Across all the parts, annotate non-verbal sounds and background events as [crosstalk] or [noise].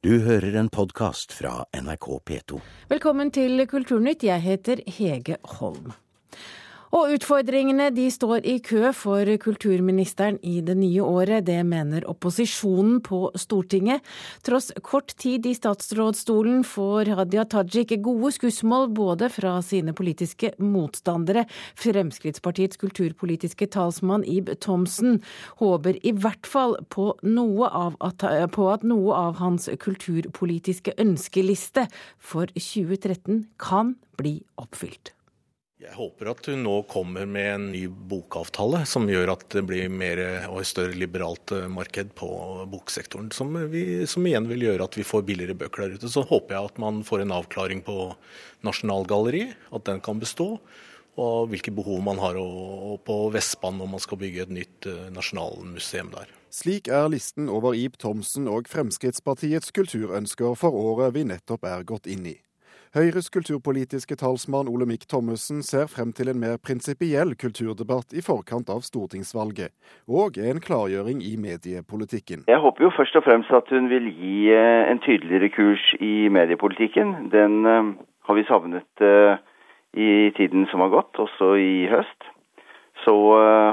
Du hører en podkast fra NRK P2. Velkommen til Kulturnytt, jeg heter Hege Holm. Og utfordringene de står i kø for kulturministeren i det nye året. Det mener opposisjonen på Stortinget. Tross kort tid i statsrådsstolen får Hadia Tajik gode skussmål både fra sine politiske motstandere. Fremskrittspartiets kulturpolitiske talsmann Ib Thomsen håper i hvert fall på, noe at, på at noe av hans kulturpolitiske ønskeliste for 2013 kan bli oppfylt. Jeg håper at hun nå kommer med en ny bokavtale som gjør at det blir mer og et større liberalt eh, marked på boksektoren. Som, vi, som, igjen vil gjøre at vi får billigere bøker der ute. Så håper jeg at man får en avklaring på Nasjonalgalleriet, at den kan bestå. Og hvilke behov man har på Vestbanen om man skal bygge et nytt eh, nasjonalmuseum der. Slik er listen over Ib Thomsen og Fremskrittspartiets kulturønsker for året vi nettopp er gått inn i. Høyres kulturpolitiske talsmann Olemic Thommessen ser frem til en mer prinsipiell kulturdebatt i forkant av stortingsvalget, og en klargjøring i mediepolitikken. Jeg håper jo først og fremst at hun vil gi eh, en tydeligere kurs i mediepolitikken. Den uh, har vi savnet uh, i tiden som har gått, også i høst. Så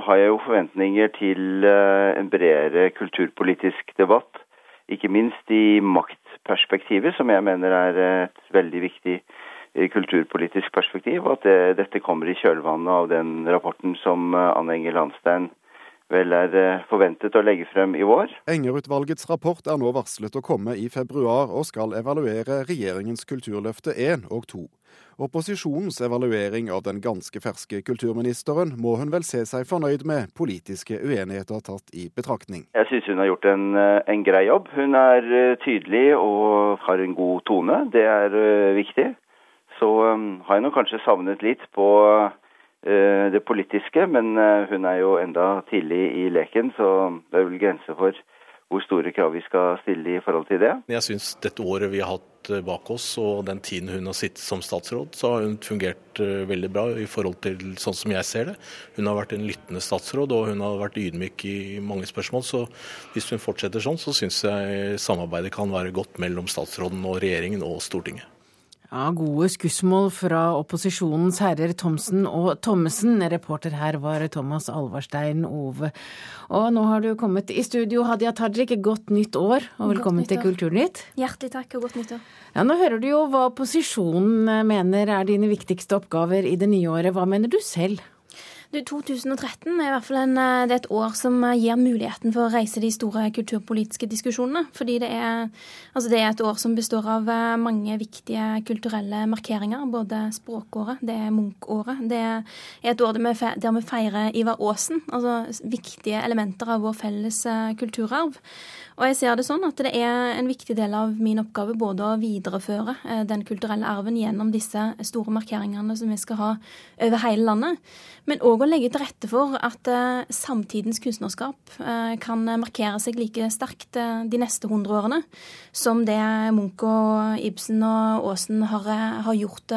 har jeg jo forventninger til en bredere kulturpolitisk debatt, ikke minst i makt perspektivet, som jeg mener er et veldig viktig eh, kulturpolitisk perspektiv. Og at det, dette kommer i kjølvannet av den rapporten som eh, Anne Enger Landstein vel er eh, forventet å legge frem i vår. Enger-utvalgets rapport er nå varslet å komme i februar, og skal evaluere regjeringens Kulturløfte 1 og 2. Opposisjonens evaluering av den ganske ferske kulturministeren må hun vel se seg fornøyd med, politiske uenigheter tatt i betraktning. Jeg syns hun har gjort en, eh, en, grei jobb. Hun er eh, tydelig og har en god tone. Det er uh, viktig. Så har jeg nok kanskje savnet litt på det politiske, men hun er jo enda tidlig i leken, så det er vel grenser for hvor store krav vi skal stille i forhold til det. Jeg syns dette året vi har hatt eh, bak oss og den tiden hun har sittet som statsråd, så har hun fungert eh, veldig bra i forhold til sånn som jeg ser det. Hun har vært en lyttende statsråd og hun har vært ydmyk i mange spørsmål. Så hvis hun fortsetter sånn, så syns jeg samarbeidet kan være godt mellom statsråden og regjeringen og Stortinget. Ja, Gode skussmål fra opposisjonens herrer Thomsen og Thommessen. Reporter her var Thomas Alvarstein Ove. Og nå har du kommet i studio, Hadia Tajik. Godt nytt år, og velkommen til Kulturnytt. Hjertelig takk, og godt nytt år. Ja, Nå hører du jo hva opposisjonen mener er dine viktigste oppgaver i det nye året. Hva mener du selv? Du, 2013 er i hvert fall en, eh, det er et år som eh, gir muligheten for å reise de store kulturpolitiske diskusjonene. Fordi det er, altså det er et år som består av eh, mange viktige kulturelle markeringer. Både språkåret, det er Munch-året. Det er et år der vi, feirer Ivar Aasen. Altså viktige elementer av vår felles kulturarv. Og jeg ser det sånn at det er en viktig del av min oppgave både å videreføre den kulturelle arven gjennom disse store markeringene som vi skal ha over hele landet, men òg å legge til rette for at eh, samtidens kunstnerskap eh, kan markere seg like sterkt de neste hundre årene som det Munch og Ibsen og Aasen har, har gjort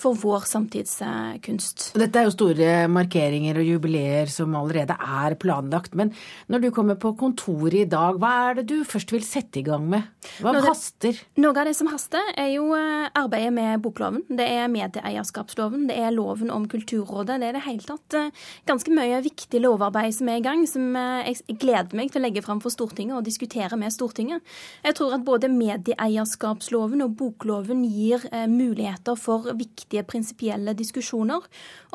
for vår samtidskunst. Dette er jo store markeringer og jubileer som allerede er planlagt. Men når du kommer på kontoret i dag, hva er det du først vil sette i gang med? Hva noe haster? Noe av det som haster, er jo eh, arbeidet med bokloven. Det er medieeierskapsloven, det er loven om Kulturrådet. Det er det hele tatt eh, ganske mye viktig lovarbeid som er i gang, som eh, jeg gleder meg til å legge fram for Stortinget og diskutere med Stortinget. Jeg tror at både medieeierskapsloven og bokloven gir muligheter for viktige prinsipielle diskusjoner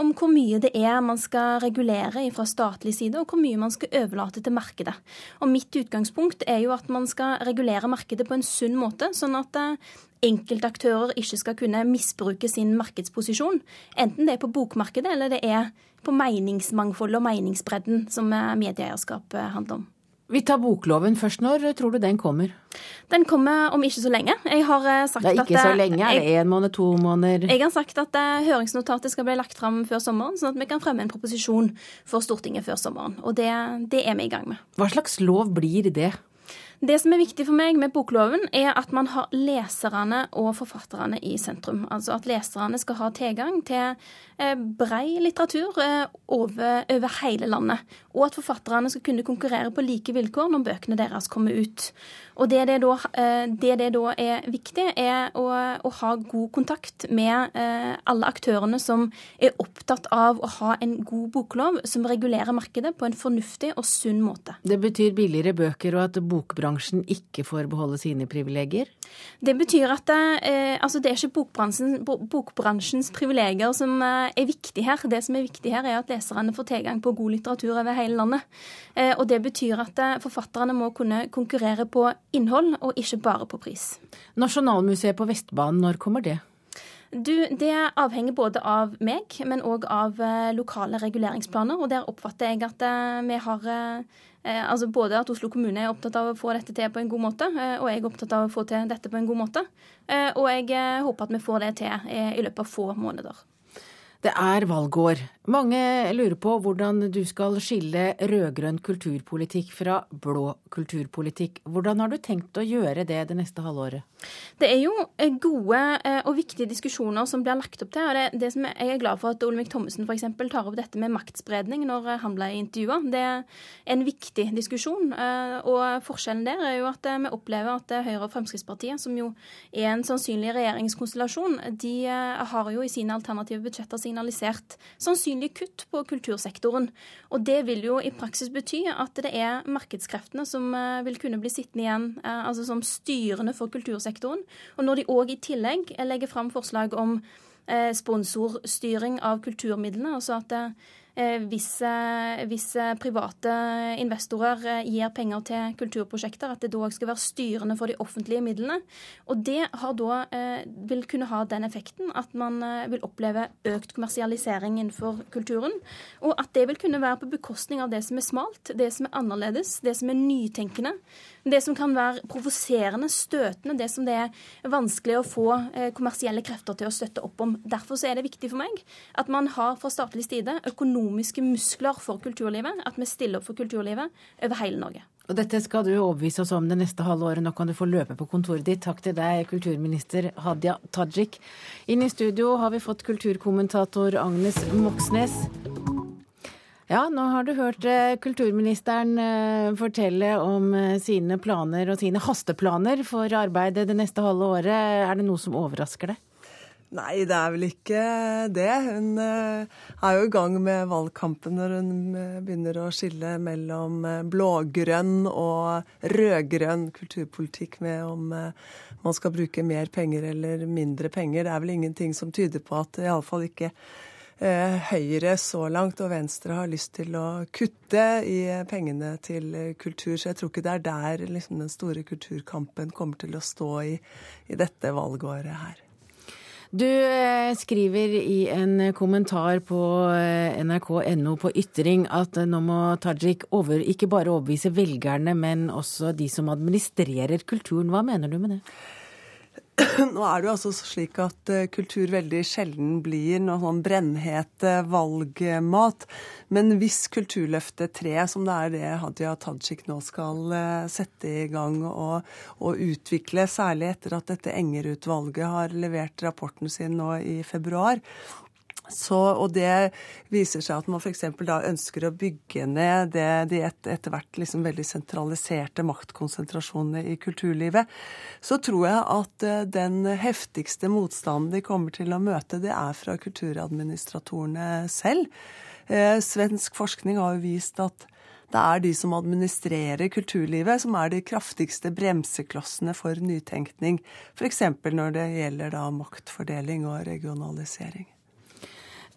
om hvor mye det er man skal regulere fra statlig side, og hvor mye man skal overlate til markedet. Og mitt utgangspunkt er jo at man skal regulere markedet på en sunn måte, sånn at eh, enkeltaktører ikke skal kunne misbruke sin markedsposisjon. Enten det er på bokmarkedet eller det er på meningsmangfoldet og meningsbredden som medieeierskap eh, handler om. Vi tar bokloven først. Når tror du den kommer? Den kommer om ikke så lenge. Jeg har eh, sagt det er ikke at, så lenge? Er det én måned, to måneder? Jeg har sagt at høringsnotatet skal bli lagt fram før sommeren, sånn at vi kan fremme en proposisjon for Stortinget før sommeren. Og det, det er vi i gang med. Hva slags lov blir det? Det som er viktig for meg med bokloven, er at man har leserne og forfatterne i sentrum. Altså at leserne skal ha tilgang til eh, brei litteratur eh, over, over hele landet. Og at forfatterne skal kunne konkurrere på like vilkår når bøkene deres kommer ut. Og det det da, eh, det det da er viktig, er å, å, ha god kontakt med eh, alle aktørene som er opptatt av å ha en god boklov som regulerer markedet på en fornuftig og sunn måte. Det betyr billigere bøker og at bokbransjen ikke får beholde sine privilegier? Det betyr at eh, altså det er ikke bokbransjen, bokbransjens privilegier som er viktig her. Det som er viktig her, er at leserne får tilgang på god litteratur over hele landet. Eh, og det betyr at eh, forfatterne må kunne konkurrere på innhold, og ikke bare på pris. Nasjonalmuseet på Vestbanen, når kommer det? Du, Det avhenger både av meg, men òg av lokale reguleringsplaner. Og der oppfatter jeg at vi har altså Både at Oslo kommune er opptatt av å få dette til på en god måte, og jeg er opptatt av å få til dette på en god måte. Og jeg håper at vi får det til i løpet av få måneder. Det er valgår. Mange lurer på hvordan du skal skille rød-grønn kulturpolitikk fra blå kulturpolitikk. Hvordan har du tenkt å gjøre det det neste halvåret? Det er jo eh, gode eh, og viktige diskusjoner som blir lagt opp til. og det, det som Jeg er glad for at Olemic Thommessen f.eks. tar opp dette med maktspredning når eh, han ble intervjua. Det er en viktig diskusjon. Og forskjellen der er jo at vi opplever at Høyre og Fremskrittspartiet, som jo er en sannsynlig regjeringskonstellasjon, de har jo i sine alternative budsjetter sine signalisert sannsynlige kutt på kultursektoren. Og det vil jo i praksis bety at det er markedskreftene som eh, vil kunne bli sittende igjen eh, altså som styrende for kultursektoren. Og når de òg i tillegg legger fram forslag om eh, sponsorstyring av kulturmidlene, altså at hvis, eh, hvis, eh, private investorer gir penger til kulturprosjekter, at det da skal være styrende for de offentlige midlene. Og det da, vil kunne ha den effekten at man vil oppleve økt kommersialisering innenfor kulturen. Og at det vil kunne være på bekostning av det som er smalt, det som er annerledes, det som er nytenkende. Det som kan være provoserende, støtende, det som det er vanskelig å få kommersielle krefter til å støtte opp om. Derfor er det viktig for meg at man har fra statlig side økonomisk økonomiske muskler for kulturlivet, at vi stiller opp for kulturlivet over hele Norge. Og Dette skal du overbevise oss om det neste halve året. Nå kan du få løpe på kontoret ditt. Takk til deg, kulturminister Hadia Tajik. Inn i studio har vi fått kulturkommentator Agnes Moxnes. Ja, nå har du hørt eh, kulturministeren eh, fortelle om eh, sine planer og sine hasteplaner for arbeidet det neste halve året. Er det noe som overrasker deg? Nei, det er vel ikke det. Hun eh, er jo i gang med valgkampen når hun eh, begynner å skille mellom eh, blågrønn og rødgrønn kulturpolitikk med om man skal bruke mer penger eller mindre penger. Det er vel ingenting som tyder på at iallfall ikke Høyre så langt og Venstre har lyst til å kutte i pengene til kultur. Så jeg tror ikke det er der liksom, den store kulturkampen kommer til å stå i, i dette valgåret her. Du eh, skriver i en kommentar på eh, nrk.no på Ytring at nå må Tajik over, ikke bare overbevise velgerne, men også de som administrerer kulturen. Hva mener du med det? Nå er det jo altså slik at eh, kultur veldig sjelden blir noe sånn brennhet valgmat. Men hvis Kulturløftet 3, som det er det Hadia Tajik nå skal eh, sette i gang og, og utvikle, særlig etter at dette Enger-utvalget har levert rapporten sin nå i februar, så, og det viser seg at man f.eks. da ønsker å bygge ned det, de et, etter hvert liksom veldig sentraliserte maktkonsentrasjonene i kulturlivet. Så tror jeg at eh, den heftigste motstanden de kommer til å møte, det er fra kulturadministratorene selv. Eh, svensk forskning har jo vist at det er de som administrerer kulturlivet, som er de kraftigste bremseklossene for nytenkning. F.eks. når det gjelder da maktfordeling og regionalisering.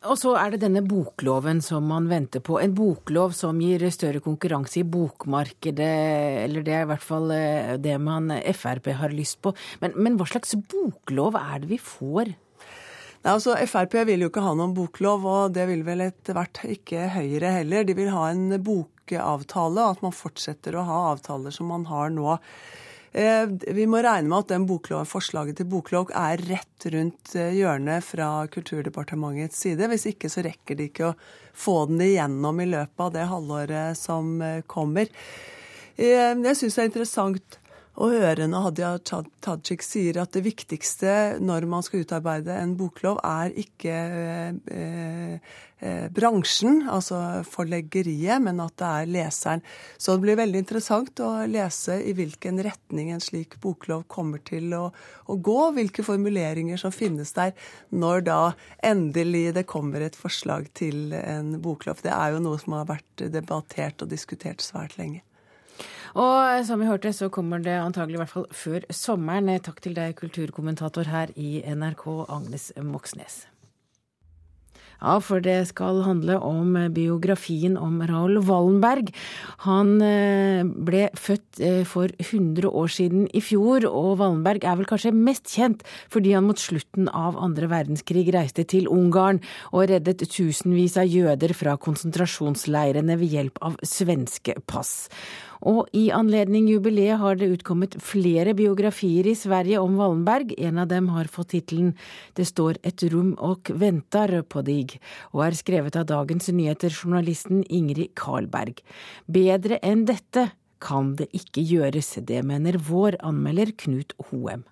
Og så er det denne bokloven som man venter på. En boklov som gir større konkurranse i bokmarkedet, eller det er i hvert fall eh, det man Frp har lyst på. Men, men hva slags boklov er det vi får? Nei, altså Frp vil jo ikke ha noen boklov, og det vil vel etter hvert ikke Høyre heller. De vil ha en bokavtale, at man fortsetter å ha avtaler som man har nå. Eh, vi må regne med at den boklov, forslaget til boklov er rett rundt eh, hjørnet fra Kulturdepartementets side. Hvis ikke så rekker de ikke å få den igjennom i løpet av det halvåret som eh, kommer. Jeg syns det er interessant å høre når Hadia Tajik sier at det viktigste når man skal utarbeide en boklov, er ikke eh, eh, bransjen, altså forleggeriet, men at det er leseren. Så det blir veldig interessant å lese i hvilken retning en slik boklov kommer til å, å gå, hvilke formuleringer som finnes der når da endelig det kommer et forslag til en boklov. Det er jo noe som har vært debattert og diskutert svært lenge. Og som vi hørte, så kommer det antagelig i hvert fall før sommeren. Takk til deg, kulturkommentator her i NRK, Agnes Moxnes. Ja, for det skal handle om biografien om Raoul Wallenberg. Han eh, ble født eh, for 100 år siden i fjor, og Wallenberg er vel kanskje mest kjent fordi han mot slutten av andre verdenskrig reiste til Ungarn og reddet tusenvis av jøder fra konsentrasjonsleirene ved hjelp av svenske pass. Og i anledning jubileet har det utkommet flere biografier i Sverige om Wallenberg. En av dem har fått tittelen Det står et rom og venter på dig, og er skrevet av Dagens Nyheter-journalisten Ingrid Karlberg. Bedre enn dette kan det ikke gjøres, det mener vår anmelder Knut Hoem.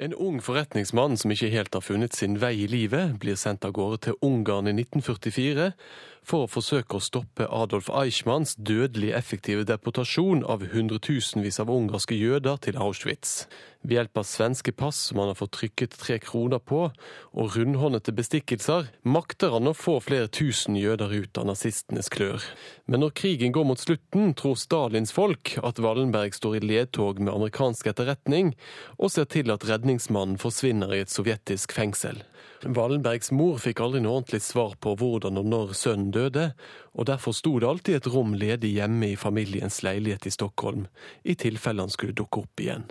En ung forretningsmann som ikke helt har funnet sin vei i livet, blir sendt av gårde til Ungarn i 1944 for å forsøke å stoppe Adolf Eichmanns dødelig effektive deportasjon av hundretusenvis av ungarske jøder til Auschwitz. Ved hjelp av svenske pass som han har fått trykket tre kroner på, og rundhåndete bestikkelser, makter han å få flere tusen jøder ut av nazistenes klør. Men når krigen går mot slutten, tror Stalins folk at Wallenberg står i ledtog med amerikansk etterretning, og ser til at redningsmannen forsvinner i et sovjetisk fengsel. Wallenbergs mor fikk aldri noe ordentlig svar på hvordan og når sønnen døde, og derfor sto det alltid et rom ledig hjemme i familiens leilighet i Stockholm, i tilfelle han skulle dukke opp igjen.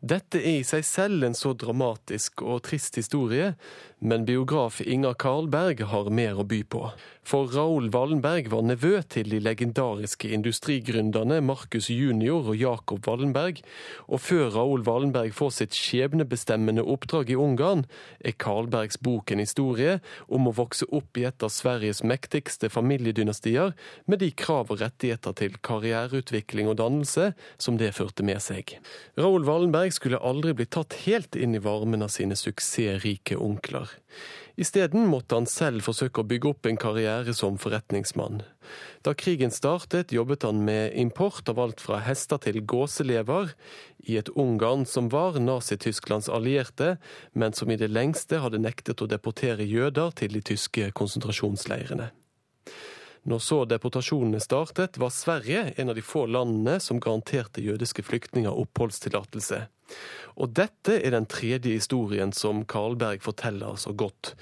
Dette er i seg selv en så dramatisk og trist historie, men biograf Inger Karlberg har mer å by på. For Raoul Wallenberg var nevø til de legendariske industrigründerne Marcus junior og Jakob Wallenberg, og før Raoul Wallenberg får sitt skjebnebestemmende oppdrag i Ungarn, er Karlbergs bok en historie om å vokse opp i et av Sveriges mektigste familiedynastier, med de krav og rettigheter til karriereutvikling og dannelse som det førte med seg. Raoul Wallenberg skulle aldri bli tatt helt inn i varmen av sine suksessrike onkler. Isteden måtte han selv forsøke å bygge opp en karriere som forretningsmann. Da krigen startet, jobbet han med import av alt fra hester til gåselever, i et Ungarn som var Nazi-Tysklands allierte, men som i det lengste hadde nektet å deportere jøder til de tyske konsentrasjonsleirene. Når så deportasjonene startet, var Sverige en av de få landene som garanterte jødiske flyktninger oppholdstillatelse. Og dette er den tredje historien som Karlberg forteller så godt.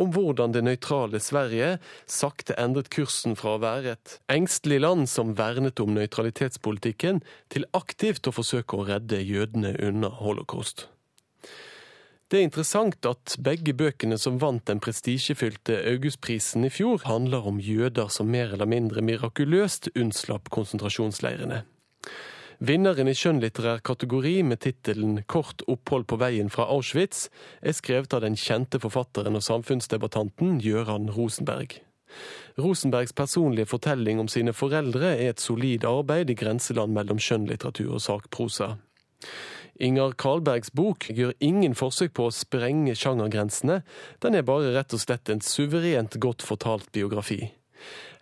Om hvordan det nøytrale Sverige sakte endret kursen fra å være et engstelig land som vernet om nøytralitetspolitikken, til aktivt å forsøke å redde jødene unna holocaust. Det er interessant at begge bøkene som vant den prestisjefylte Augustprisen i fjor, handler om jøder som mer eller mindre mirakuløst unnslapp konsentrasjonsleirene. Vinneren i skjønnlitterær kategori med tittelen 'Kort opphold på veien fra Auschwitz' er skrevet av den kjente forfatteren og samfunnsdebattanten Gøran Rosenberg. Rosenbergs personlige fortelling om sine foreldre er et solid arbeid i grenseland mellom skjønnlitteratur og sakprosa. Inger Karlbergs bok gjør ingen forsøk på å sprenge sjangergrensene, den er bare rett og slett en suverent godt fortalt biografi.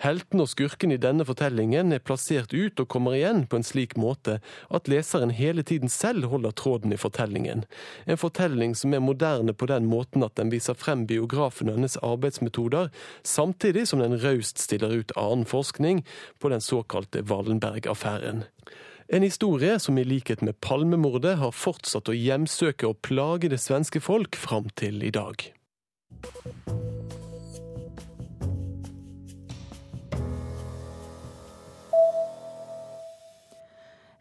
Helten og skurken i denne fortellingen er plassert ut og kommer igjen på en slik måte at leseren hele tiden selv holder tråden i fortellingen. En fortelling som er moderne på den måten at den viser frem biografen og hennes arbeidsmetoder, samtidig som den raust stiller ut annen forskning på den såkalte Wallenberg-affæren. En historie som i likhet med Palmemordet har fortsatt å hjemsøke og plage det svenske folk fram til i dag.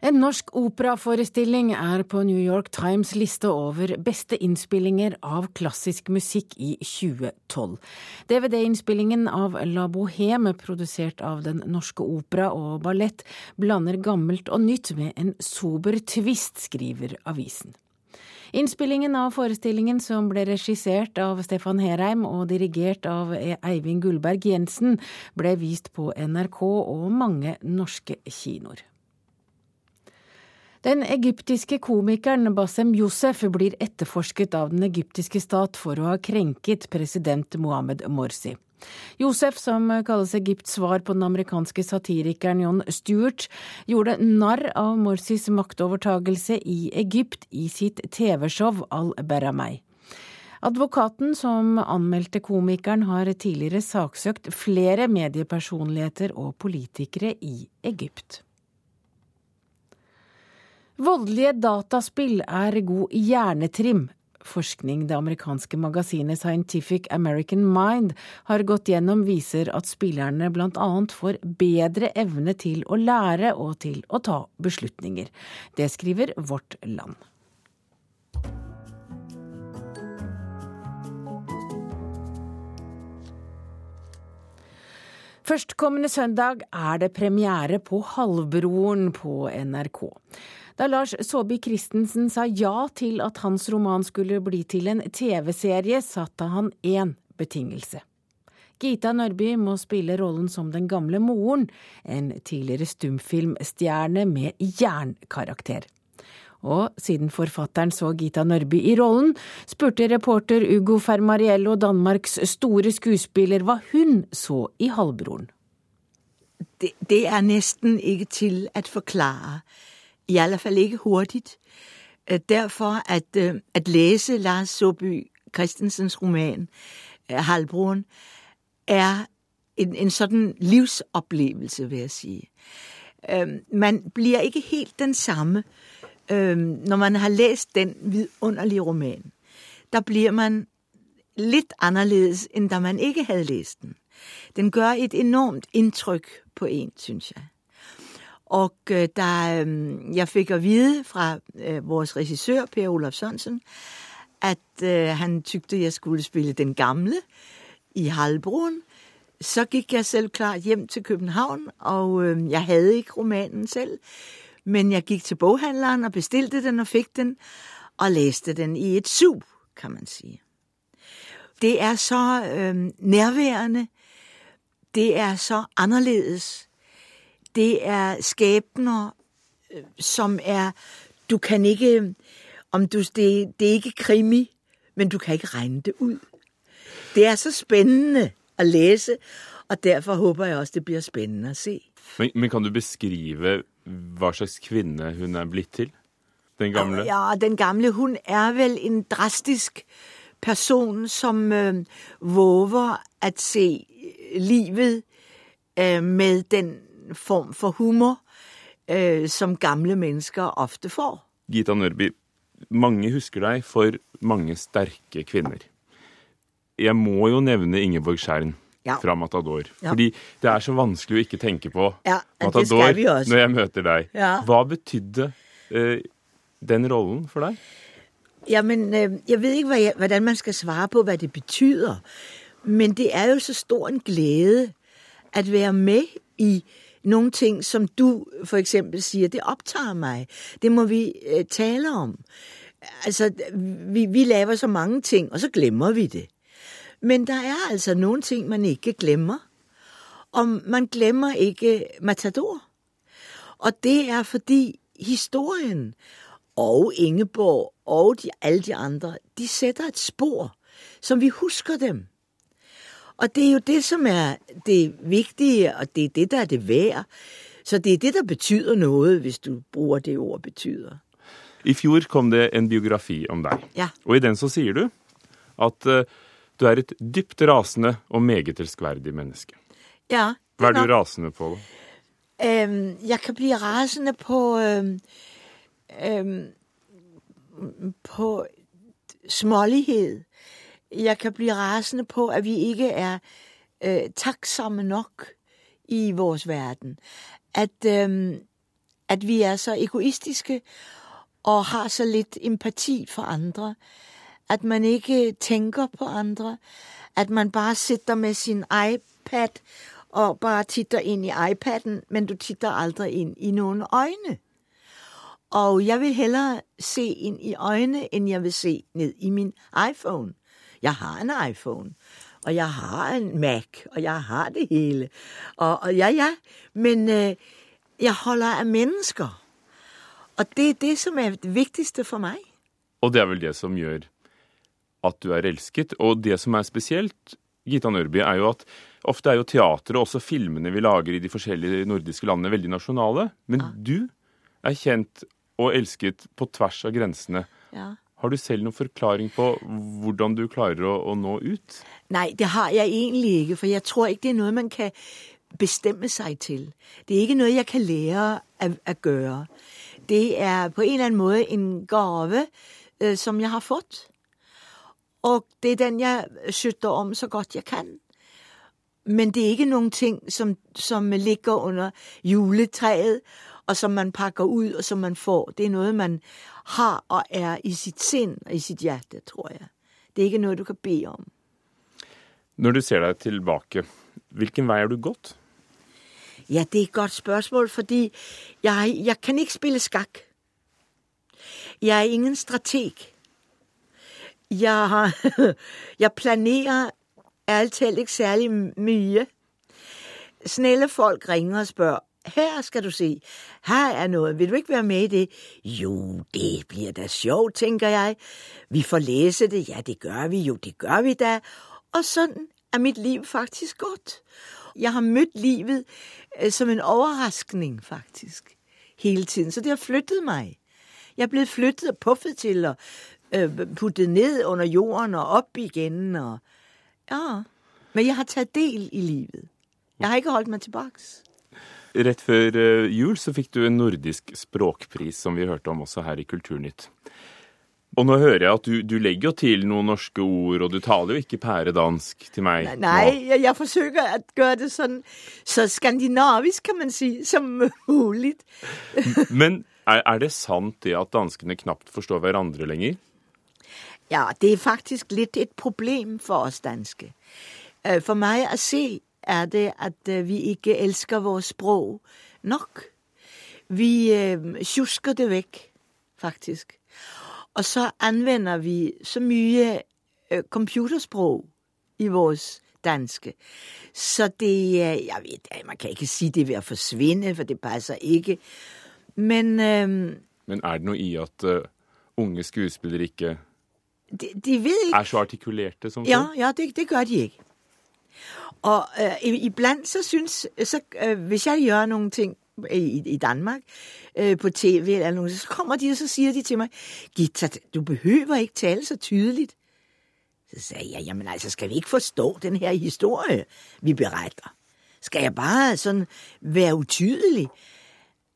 En norsk operaforestilling er på New York Times liste over beste innspillinger av klassisk musikk i 2012. DVD-innspillingen av La Boheme, produsert av Den Norske Opera og Ballett, blander gammelt og nytt med en sober tvist, skriver avisen. Innspillingen av forestillingen, som ble regissert av Stefan Herheim og dirigert av Eivind Gullberg Jensen, ble vist på NRK og mange norske kinoer. Den egyptiske komikeren Bassem Youssef blir etterforsket av den egyptiske stat for å ha krenket president Mohammed Morsi. Josef, som kalles Egypts svar på den amerikanske satirikeren John Stewart, gjorde narr av Morsis maktovertagelse i Egypt i sitt TV-show Al-Beramei. Advokaten som anmeldte komikeren, har tidligere saksøkt flere mediepersonligheter og politikere i Egypt. Voldelige dataspill er god hjernetrim. Forskning det amerikanske magasinet Scientific American Mind har gått gjennom, viser at spillerne bl.a. får bedre evne til å lære og til å ta beslutninger. Det skriver Vårt Land. Førstkommende søndag er det premiere på Halvbroren på NRK. Da Lars Saabye Christensen sa ja til at hans roman skulle bli til en TV-serie, satte han én betingelse. Gita Nørby må spille rollen som den gamle moren, en tidligere stumfilmstjerne med jernkarakter. Og siden forfatteren så Gita Nørby i rollen, spurte reporter Ugo Fermariello, Danmarks store skuespiller, hva hun så i halvbroren. Det, det er nesten ikke til å forklare. I alle fall ikke hurtigt. Øh, derfor at, øh, at læse Lars Soby Christensens roman øh, Halvbroren er en, en sådan livsoplevelse, vil jeg sige. Man blir ikke helt den samme, når man har læst den vidunderlige roman. Da blir man litt annerledes enn da man ikke hadde lest den. Den gør et enormt inntrykk på en, syns jeg. Og øh, da øh, jeg fikk å vite fra øh, vores regissør, Per Olaf Sørensen, at han tykte jeg skulle spille den gamle i Halvbroen, så gikk jeg selv klart hjem til København, og jeg hadde ikke romanen selv. Men jeg gikk til boghandleren og bestilte den og fikk den, og leste den i et sug, kan man si. Det er så øh, nærværende. Det er så annerledes det er skæbner øh, som er Du kan ikke om du, det, det er ikke krimi, men du kan ikke regne det ut. Det er så spennende å lese, og derfor håper jeg også det blir spennende å se. Men, men, kan du beskrive hva slags kvinne hun er blitt til? Den gamle? Ja, den gamle hun er vel en drastisk person som øh, våger å se livet øh, med den form for humor eh, som gamle mennesker ofte får. Gita Nørby, mange husker deg for mange sterke kvinner. Jeg må jo nevne Ingeborg Skjern ja. fra Matador. Ja. Fordi det er så vanskelig å ikke tenke på ja, Matador når jeg møter deg. Hva betydde eh, den rollen for deg? Ja, men eh, Jeg vet ikke hvordan man skal svare på hva det betyr. Men det er jo så stor en glede å være med i nogle ting, som du for eksempel sier, det opptar meg. Det må vi øh, tale om. Altså, vi, vi laver så mange ting, og så glemmer vi det. Men der er altså noen ting man ikke glemmer. Og man glemmer ikke Matador. Og det er fordi historien og Ingeborg og de, alle de andre, de setter et spor som vi husker dem. Og det er jo det som er det viktige, og det er det der er det værd. Så det er det der betyr noe, hvis du bruker det ordet betyr. I fjor kom det en biografi om deg, ja. og i den så sier du at uh, du er et dypt rasende og meget elskverdig menneske. Ja. Hva er du rasende på? Um, jeg kan bli rasende på um, um, På smålighet jeg kan bli rasende på at vi ikke er øh, takksomme nok i vores verden. At, øh, at vi er så egoistiske og har så litt empati for andre. At man ikke tenker på andre. At man bare sitter med sin iPad og bare titter inn i iPaden, men du titter aldri inn i noen øyne. Og jeg vil heller se inn i øynene enn jeg vil se ned i min iPhone. Jeg har en iPhone, og jeg har en Mac, og jeg har det hele. Og, og ja, ja, men øh, jeg holder av mennesker. Og det er det som er det viktigste for meg. Og det er vel det som gjør at du er elsket. Og det som er spesielt, Gita Nørby, er jo at ofte er jo teatret og også filmene vi lager i de forskjellige nordiske landene, veldig nasjonale. Men ja. du er kjent og elsket på tvers av grensene. Ja. Har du selv noen forklaring på hvordan du klarer å, å, nå ut? Nei, det har jeg egentlig ikke, for jeg tror ikke det er noe man kan bestemme seg til. Det er ikke noe jeg kan lære å gjøre. Det er på en eller annen måte en gave eh, som jeg har fått. Og det er den jeg skjøtter om så godt jeg kan. Men det er ikke noen ting som, som ligger under juletreet, og som man pakker ut, og som man får. Det er noe man har og er i sitt sinn og i sitt hjerte, tror jeg. Det er ikke noe du kan be om. Når du ser deg tilbake, hvilken vei har du gått? Ja, det er et godt spørsmål, fordi jeg, jeg kan ikke spille skakk. Jeg er ingen strateg. Jeg, [laughs] jeg planerer ærlig talt ikke særlig mye. Snille folk ringer og spør her skal du se, her er noe, vil du ikke være med i det? Jo, det blir da sjovt, tenker jeg. Vi får lese det, ja, det gjør vi jo, det gjør vi da. Og sånn er mitt liv faktisk gått. Jeg har møtt livet øh, som en overraskning, faktisk, hele tiden. Så det har flyttet meg. Jeg er blitt flyttet og puffet til og Øh, puttet ned under jorden og opp igjen. Og, ja. Men jeg har tatt del i livet. Jeg har ikke holdt meg tilbake. Rett før øh, jul så fikk du en nordisk språkpris, som vi hørte om også her i Kulturnytt. Og nå hører jeg at du, du legger jo til noen norske ord, og du taler jo ikke pæredansk til meg. Nei, jeg, jeg forsøker å gjøre det sånn så skandinavisk, kan man si, som mulig. [laughs] Men er, er det sant det at danskene knapt forstår hverandre lenger? Ja, det er faktisk litt et problem for oss danske. Øh, for meg å se er det at øh, vi ikke elsker vårt språk nok. Vi tjusker sjusker det vekk, faktisk. Og så anvender vi så mye computerspråk i vårt danske. Så det Jeg vet man kan ikke si det ved å forsvinne, for det passer ikke. Men um, Men er det noe i at uh, unge skuespillere ikke de, de ikke Er så artikulerte som Ja, ja det, det gjør de ikke. Og øh, iblant så syns så, øh, Hvis jeg gjør noen ting i, i Danmark øh, på TV, eller noe, så kommer de og så sier de til meg Gitta, du behøver ikke tale så tydelig. Så sa jeg jamen altså, skal vi ikke forstå den her historie vi beretter? Skal jeg bare sånn være utydelig?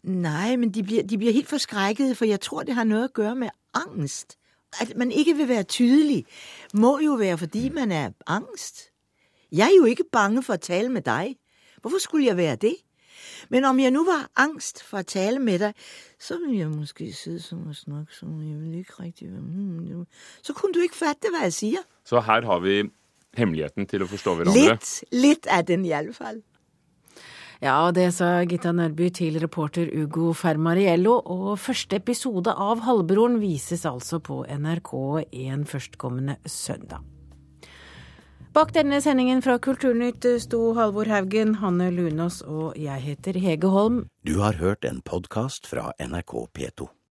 Nei, men de blir, de blir helt forskrekket, for jeg tror det har noe å gjøre med angst. At man ikke vil være tydelig, må jo være fordi man er angst. Jeg er jo ikke bange for å tale med deg. Hvorfor skulle jeg være det? Men om jeg nå var angst for å tale med deg, så ville jeg måske sidde sånn og snakke sånn, jeg vil ikke riktig Så kunne du ikke fatte hva jeg sier. Så her har vi hemmeligheten til å forstå hverandre? Litt, litt er den iallfall. Ja, og det sa Gitta Nørby til reporter Ugo Fermariello, og første episode av Halvbroren vises altså på NRK1 førstkommende søndag. Bak denne sendingen fra Kulturnytt sto Halvor Haugen, Hanne Lunås og jeg heter Hege Holm. Du har hørt en podkast fra NRK P2.